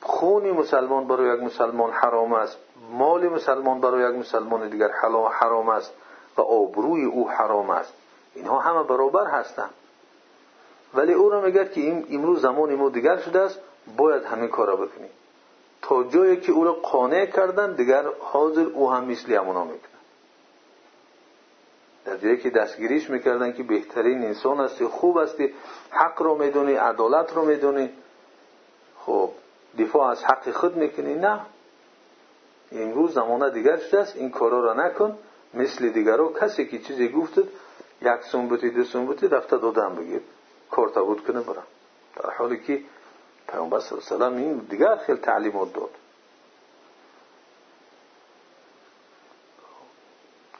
خون مسلمان برای یک مسلمان حرام است. مال مسلمان برای یک مسلمان دیگر حرام است و آبروی او حرام است. اینها همه برابر هستند. ولی او را میگه که امروز زمان ما دیگر شده است باید همین کار را بکنیم. تا جایی که او را قانع کردن دیگر حاضر او هم مثل همونا می‌کنه. در جایی که دستگیریش می‌کردن که بهترین انسان هستی خوب هستی حق رو می‌دونی عدالت رو می‌دونی خب دفاع از حق خود می‌کنی. نه. امروز زمانه دیگر شده است؟ این کارا را نکن. مثل دیگرو کسی که چیزی گفتد یک سنبوتی دو سنبوتی رفته دادن بگیر. کار تبود کنه برم در حالی که پیامبر صلی الله علیه این دیگر خیلی تعلیمات داد.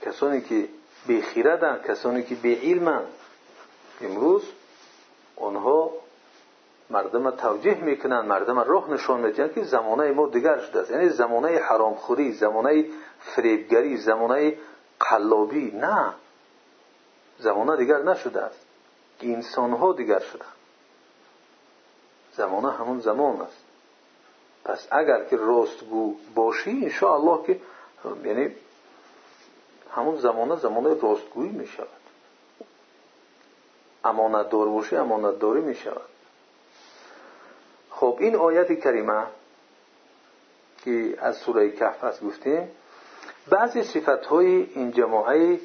کسانی که بی خیردن کسانی که بی علمن امروز آنها مردم توجیه می‌کنن مردم راه نشان میدن که زمانه ما دیگر شده است. یعنی زمانه حرامخوری زمانه فریبگری زمانه قلابی. نه. زمانه دیگر نشده است. انسان ها دیگر شده. زمانه همون زمان است. پس اگر که راستگو باشی الله که یعنی همون زمانه زمانه راستگویی می شود امانت دار باشی امانت داری می شود خب این آیت کریمه که از سوره کهف است گفتیم بعضی صفت های این جماعه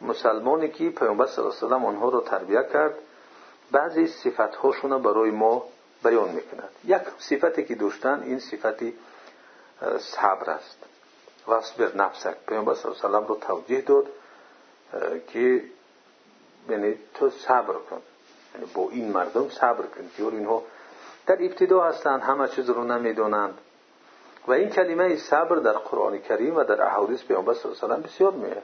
مسلمانی که پیامبر صلی الله علیه و آنها را تربیت کرد بعضی صفت هاشون برای ما بیان می‌کند. یک صفتی که داشتن این صفتی صبر است. واصبر نفسک. پیامبر صلی الله علیه و رو توجیه داد که یعنی تو صبر کن. یعنی با این مردم صبر کن که اینها در ابتدا هستند همه چیز رو نمی‌دونند. و این کلمه صبر در قرآن کریم و در احادیث پیامبر صلی الله علیه و بسیار میاد.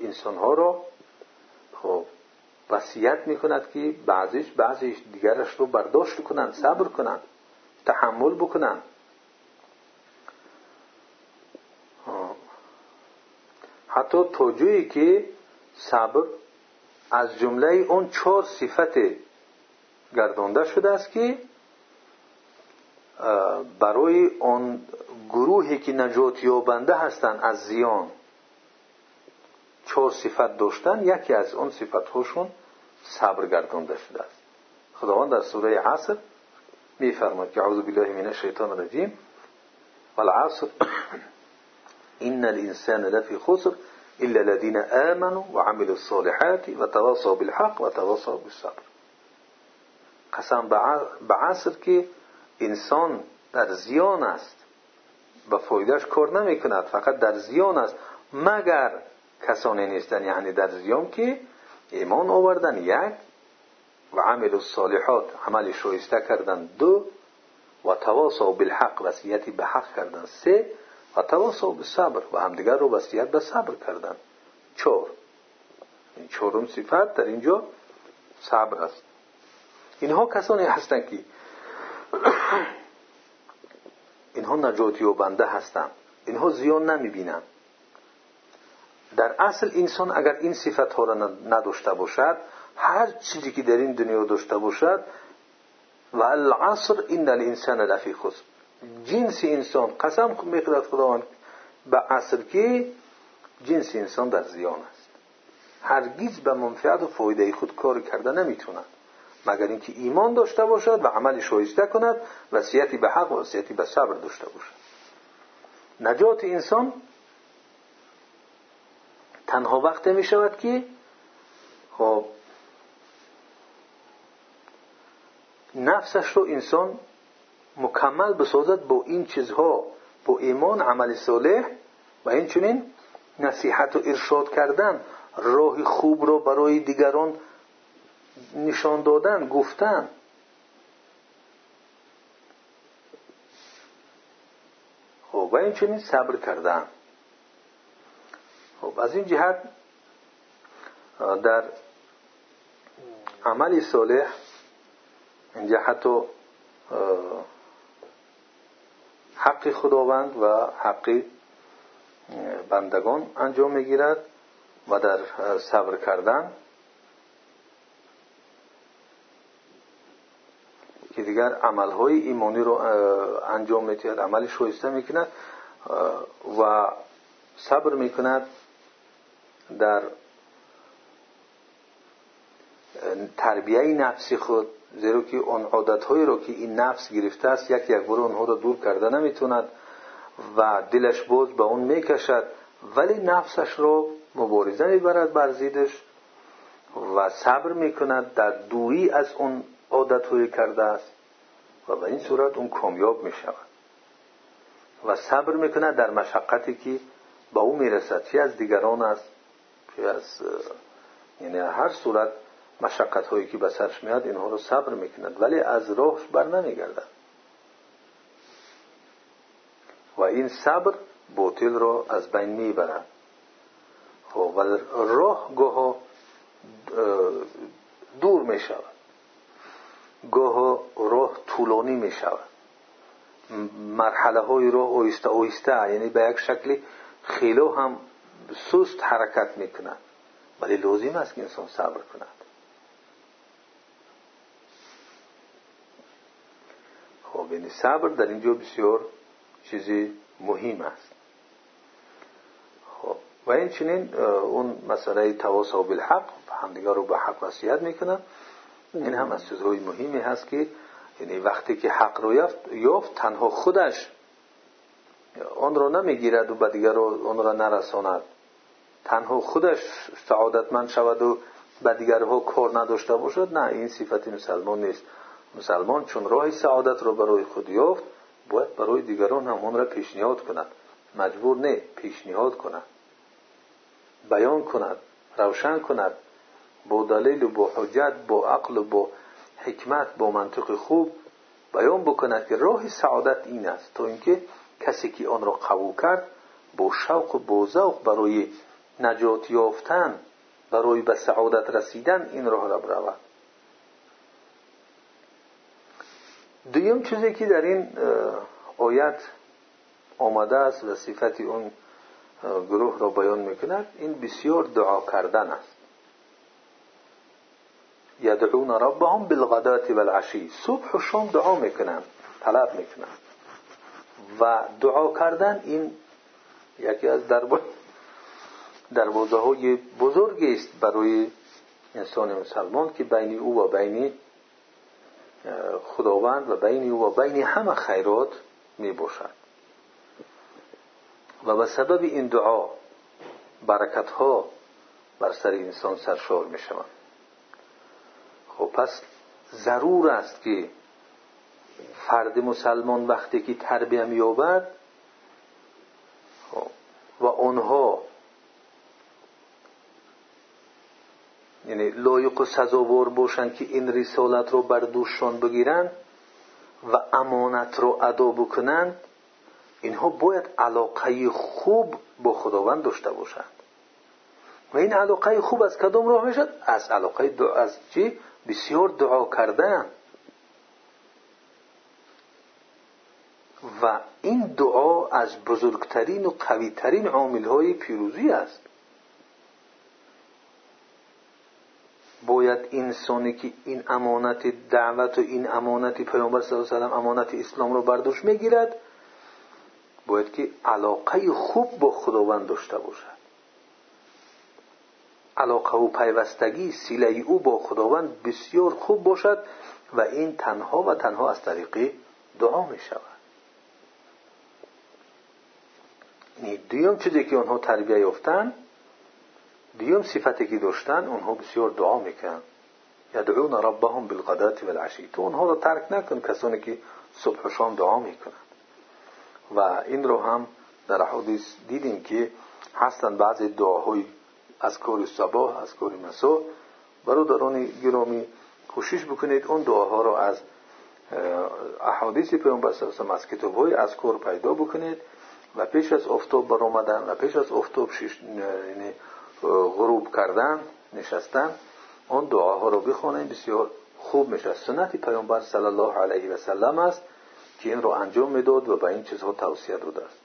انسان ها را خب وصیت می‌کند که بعضیش بعضیش دیگرش رو برداشت کنند صبر کنند تحمل بکنند. حتی توجهی که صبر از جمله اون چهار صفت گردانده شده است که برای اون گروهی که نجات یابنده هستند از زیان چهار صفت داشتن یکی از اون صفت هاشون صبر گردانده شده است. خداوند در سوره عصر میفرماید که اعوذ بالله من الشیطان الرجیم والعصر ان الانسان لفی خسر الا الذين امنوا وعملوا الصالحات وتواصوا بالحق وتواصوا بالصبر. قسم به عصر که انسان در زیان است. و فایدهش کار نمی کند فقط در زیان است. مگر کسانی نیستن یعنی در زیان که ایمان آوردن یک و عمل الصالحات عمل شایسته کردن دو و تواصل بالحق وصیتی به حق کردن سه و تواصل به صبر و همدیگر رو وصیت به صبر کردن. چهار. این چهارم صفت در اینجا صبر است. اینها کسانی هستند که اینها نجاتی و بنده هستند. اینها زیان نمی‌بینند. در اصل انسان اگر این صفت ها را نداشته باشد هر چیزی که در این دنیا داشته باشد و العصر این الانسان لفی خسر. جنس انسان قسم می‌خورد خداوند به عصر که جنس انسان در زیان است. هرگیز به منفعت و فایده خود کار کرده نمی‌توند مگر اینکه ایمان داشته باشد و عمل شایسته کند وصیتی به حق و وصیتی به صبر داشته باشد. نجات انسان تنها وقت می شود که خب نفسش رو انسان مکمل بسازد با این چیزها با ایمان عمل صالح و این چنین نصیحت و ارشاد کردن راه خوب رو برای دیگران نشان دادن گفتن. خب و این چنین صبر کردن. خب از این جهت در عمل صالح اینجا حتی حق خداوند و حق بندگان انجام می‌گیرد و در صبر کردن. دیگر عملهای ایمانی رو انجام میتید عمل شایسته می‌کند و صبر می‌کند در تربیه نفسی خود زیرا که اون عادتهایی رو که این نفس گرفته است یک یک بار اونها رو دور کرده نمی‌توند و دلش باز به اون می‌کشد ولی نفسش رو مبارزه می‌برد بر زیدش و صبر می‌کند در دوری از اون عادتهایی کرده است. و به این صورت اون کامیاب می‌شود. و صبر می‌کند در مشقتی که با او می‌رسد. چی از دیگران است؟ چی از یعنی هر صورت مشقت هایی که به سرش میاد اینها رو صبر می‌کند. ولی از راهش بر نمیگردد. و این صبر باطل را از بین می‌برد. خب، و راه گاه دور می شود گاه راه طولانی می شود مرحله های راه اویسته اویسته یعنی به یک شکلی خیلی هم سست حرکت می کند ولی لازم است که انسان صبر کند. خب یعنی صبر در اینجا بسیار چیزی مهم است. خب و این چنین اون مسئله تواصل بالحق همدیگر رو به حق وصیت می‌کنن این هم از چیزهای مهمی هست که یعنی وقتی که حق رو یافت, یافت تنها خودش آن را نمی‌گیرد و به دیگر آن را نرساند. تنها خودش سعادتمند شود و به دیگرها کار نداشته باشد. نه این صفت مسلمان نیست. مسلمان چون راه سعادت را برای خود یافت باید برای دیگران هم آن را پیشنهاد کند. مجبور نه پیشنهاد کند. بیان کند روشن کند. با دلیل و با حجت با عقل و با حکمت با منطق خوب بیان بکند که راه سعادت این است تا اینکه کسی که آن را قبول کرد با شوق و با ذوق برای نجات یافتن برای به سعادت رسیدن این راه را برود دویم چیزی که در این آیت آمده است و صفت اون گروه را بیان می‌کند این بسیار دعا کردن است. یدعون ربهم بالغدات والعشی. صبح و شام دعا می‌کنند طلب می‌کنند و دعا کردن این یکی از دروازه های بزرگی است برای انسان مسلمان که بین او و بین خداوند و بین او و بین همه خیرات می باشد و به سبب این دعا برکت ها بر سر انسان سرشار می شوند خب پس ضرور است که فرد مسلمان وقتی که تربیه مییابد خب، و آنها یعنی لایق و سزاوار باشند که این رسالت رو بر دوششان بگیرند و امانت رو ادا بکنند اینها باید علاقه خوب با خداوند داشته باشند. و این علاقه خوب از کدام راه می‌شد از علاقه دعا از چی؟ بسیار دعا کردن. و این دعا از بزرگترین و قویترین عامل های پیروزی است. باید انسانی که این امانت دعوت و این امانت پیامبر صلی الله علیه و امانت اسلام رو برداشت می‌گیرد باید که علاقه خوب با خداوند داشته باشد. علاقه و پیوستگی سیله او با خداوند بسیار خوب باشد و این تنها و تنها از طریق دعا می شود دویم چیزی که آنها تربیه یافتن دیوم صفتی که داشتن اونها بسیار دعا می‌کنن یدعون ربهم بالغدات والعشی. تو اونها رو ترک نکن کسانی که صبح و شام دعا می‌کنن. و این رو هم در حدیث دیدیم که هستن بعضی دعاهای از کار صباح از کار مسا. برادران گرامی کوشش بکنید اون دعاها رو از احادیث پیامبر صلی الله از کتاب های از کار پیدا بکنید و پیش از افتاب برآمدن و پیش از افتاب شش یعنی غروب کردن نشستن اون دعاها رو بخونید. بسیار خوب میشه سنت پیامبر صلی الله علیه و سلم است که این رو انجام می‌داد و به این چیزها توصیه داده است.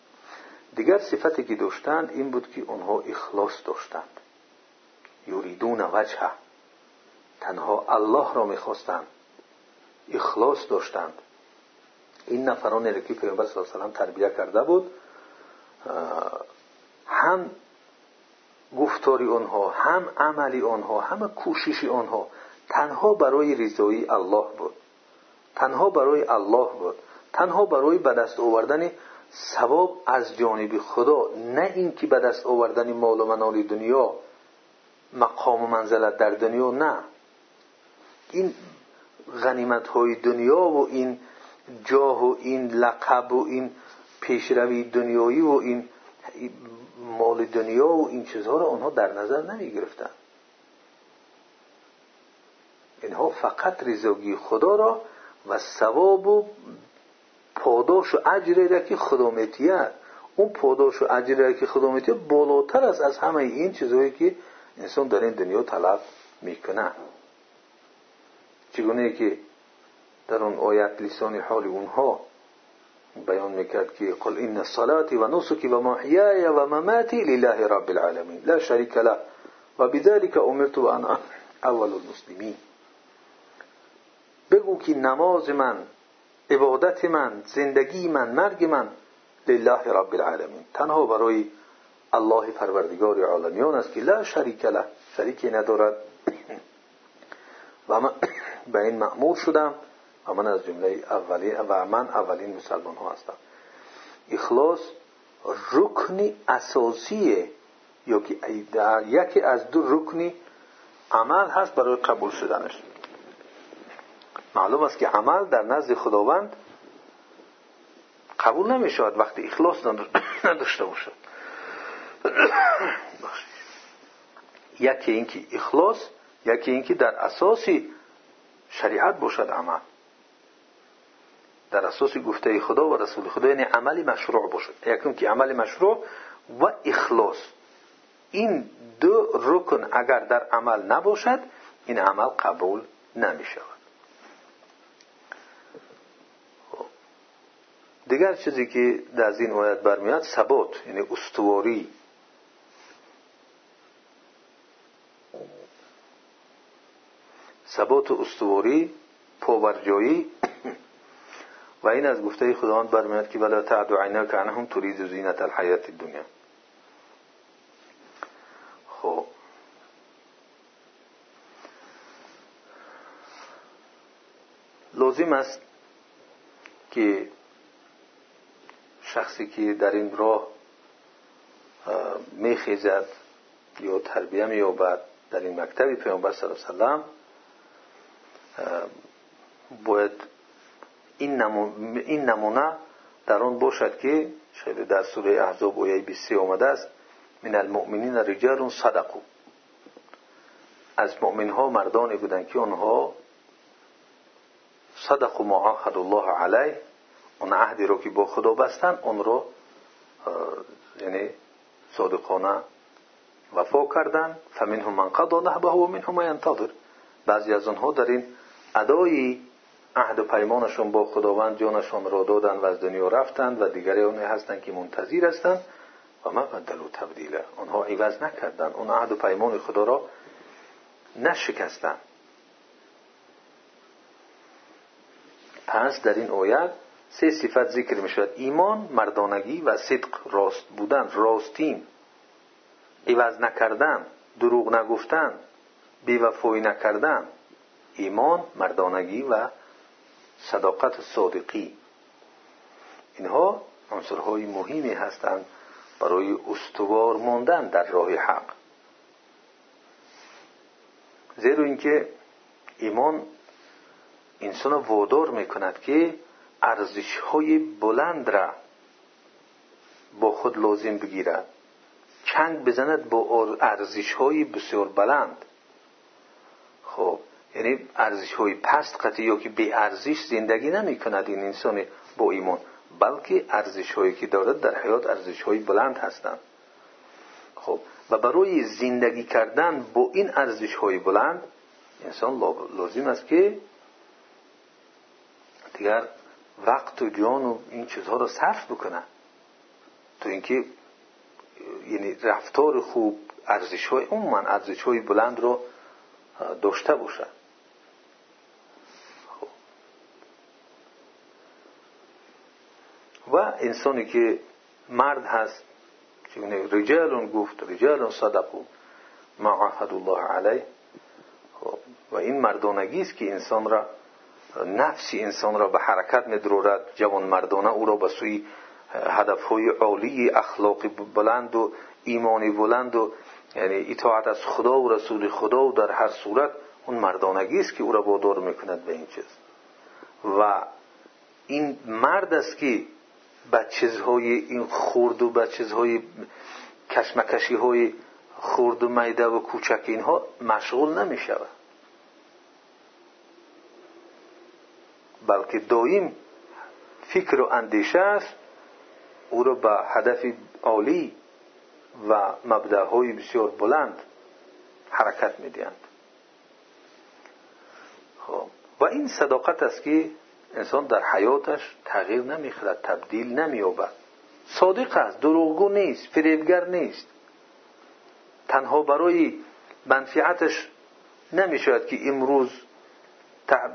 دیگر صفتی که داشتند این بود که اونها اخلاص داشتند. یوریدون وجهه. تنها الله را می‌خواستند. اخلاص داشتند. این نفرانی که پیامبر صلی تربیه کرده بود. هم گفتاری آنها هم عملی آنها همه کوشش آنها تنها برای رضایی الله بود. تنها برای الله بود. تنها برای به دست آوردن ثواب از جانب خدا نه اینکه به دست آوردن مال و منال دنیا. مقام و منزلت در دنیا نه. این غنیمت های دنیا و این جاه و این لقب و این پیشروی دنیایی و این مال دنیا و این چیزها رو آنها در نظر نمی گرفتن اینها فقط رضاگی خدا را و ثواب و پاداش و اجر را که خدامتیت اون پاداش و اجر را که خدامتیت بالاتر است از همه این چیزهایی که انسان در این دنیا طلب می‌کنه. چگونه که در اون آیت لسان حال اونها بیان می‌کرد که قل این صلاتی و نسکی و محیای و مماتی لله رب العالمین. لا شریک له. و بذلك امرت و انا اول المسلمین. بگو که نماز من عبادت من زندگی من مرگ من لله رب العالمین. تنها برای الله پروردگار عالمیان است که لا شریک له شریکی ندارد و من به این معمول شدم و من از جمله اولین و من اولین مسلمان ها هستم اخلاص رکنی اساسیه یا که یکی از دو رکنی عمل هست برای قبول شدنش معلوم است که عمل در نزد خداوند قبول نمی شود وقتی اخلاص نداشته باشد یکی اینکه اخلاص یکی اینکه در اساسی شریعت باشد عمل. در اساس گفته خدا و رسول خدا یعنی عمل مشروع باشد. یکم که عمل مشروع و اخلاص. این دو رکن اگر در عمل نباشد این عمل قبول نمی شود دیگر چیزی که در این آیت برمیاد ثبات یعنی استواری. ثبات استواری پاورجایی و این از گفته خداوند برمیاد که ولا تعد عیناک عنهم ترید زینت الحیات دنیا خب. لازم است که شخصی که در این راه میخیزد یا تربیه مییابد در این مکتب پیامبر صلی الله علیه و باید این, این نمونه در آن باشد که شاید در سوره احزاب آیه 23 آمده است من المؤمنین رجال صدقو از مؤمن ها مردانی بودند که آنها صدق عهد الله علیه اون عهدی رو که با خدا بستن اون رو یعنی صادقانه وفا کردن فمنهم من قضا نحبه و منهم من آنها ادای عهد و پیمانشون با خداوند جانشان را دادن و از دنیا رفتند و دیگری اونی هستند که منتظر هستند و ما بدلو تبدیله آنها عوض نکردند اون عهد و پیمان خدا را نشکستند پس در این آیت سه صفت ذکر می شود. ایمان مردانگی و صدق راست بودن راستین. عوض نکردن دروغ نگفتن بیوفایی نکردن. ایمان مردانگی و صداقت صادقی. اینها عنصرهای مهمی هستند برای استوار ماندن در راه حق. زیرا اینکه ایمان انسان وادار می‌کند که ارزش های بلند را با خود لازم بگیرد. چنگ بزند با ارزش های بسیار بلند. خب یعنی ارزش های پست قطعی یا که بی ارزش زندگی نمی کند این انسان با ایمان بلکه ارزش هایی که دارد در حیات ارزش های بلند هستند. خب و برای زندگی کردن با این ارزش های بلند انسان لازم است که دیگر وقت و جان و این چیزها رو صرف بکنه. تو اینکه یعنی رفتار خوب ارزش های من ارزش های بلند رو داشته باشد و انسانی که مرد هست چون رجال گفت رجال صدقو ما عهد الله علیه خب. و این مردانگی است که انسان را نفسی انسان را به حرکت میدرورد جوان مردانه او را به سوی هدفهای عالی اخلاقی بلند و ایمانی بلند و یعنی اطاعت از خدا و رسول خدا و در هر صورت اون مردانگی است که او را وادار می‌کند به این چیز و این مرد است که به چیزهای این خورد و به چیزهای کشمکشی های خورد و میده و کوچک اینها مشغول نمی شود بلکه دایم فکر و اندیشه است او را به هدف عالی و مبدعهای بسیار بلند حرکت می‌دهند. خب و این صداقت است که انسان در حیاتش تغییر نمی‌خورد تبدیل نمییابد. صادق است دروغگو نیست فریبگر نیست. تنها برای منفعتش نمی‌شود که امروز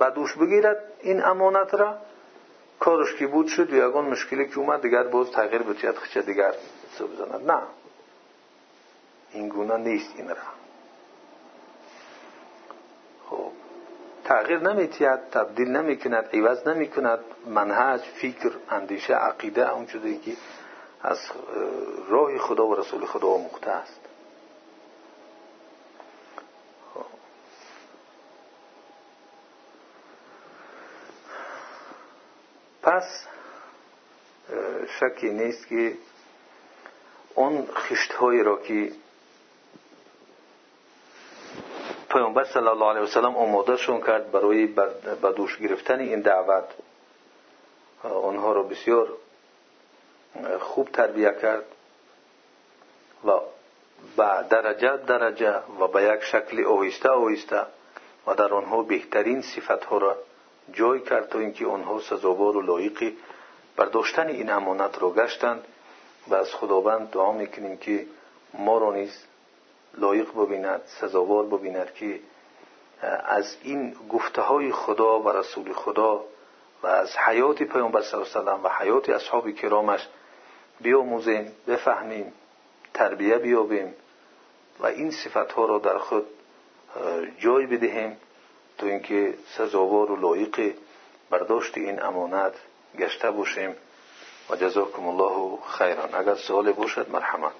بدوش بگیرد این امانت را. کارش که بود شد؟ و یگان مشکلی که اومد؟ دیگر باز تغییر بتید خچه دیگر بزند. نه. این گونه نیست این را. تغییر نمیتید تبدیل نمی‌کند عوض نمی‌کند. منهج فکر اندیشه عقیده اون چیزی که از راه خدا و رسول خدا مخته است. پس شکی نیست که اون خشتهایی را که پیامبر صلی الله علیه وسلم آمادهشون کرد برای بدوش گرفتن این دعوت. آنها را بسیار خوب تربیه کرد و به درجه درجه و به یک شکل آهسته آهسته و در آنها بهترین صفت ها را جای کرد تا اینکه آنها سزاوار و لایقی برداشتن این امانت را گشتند. و از خداوند دعا می‌کنیم که ما را نیز لایق ببیند سزاوار ببیند که از این گفته های خدا و رسول خدا و از حیات پیامبر صلی الله علیه و و حیات اصحاب کرامش بیاموزیم بفهمیم تربیه بیابیم و این صفت ها را در خود جای بدهیم تا اینکه سزاوار و لایق برداشت این امانت گشته باشیم. و جزاکم الله خیران اگر سوال باشد مرحمت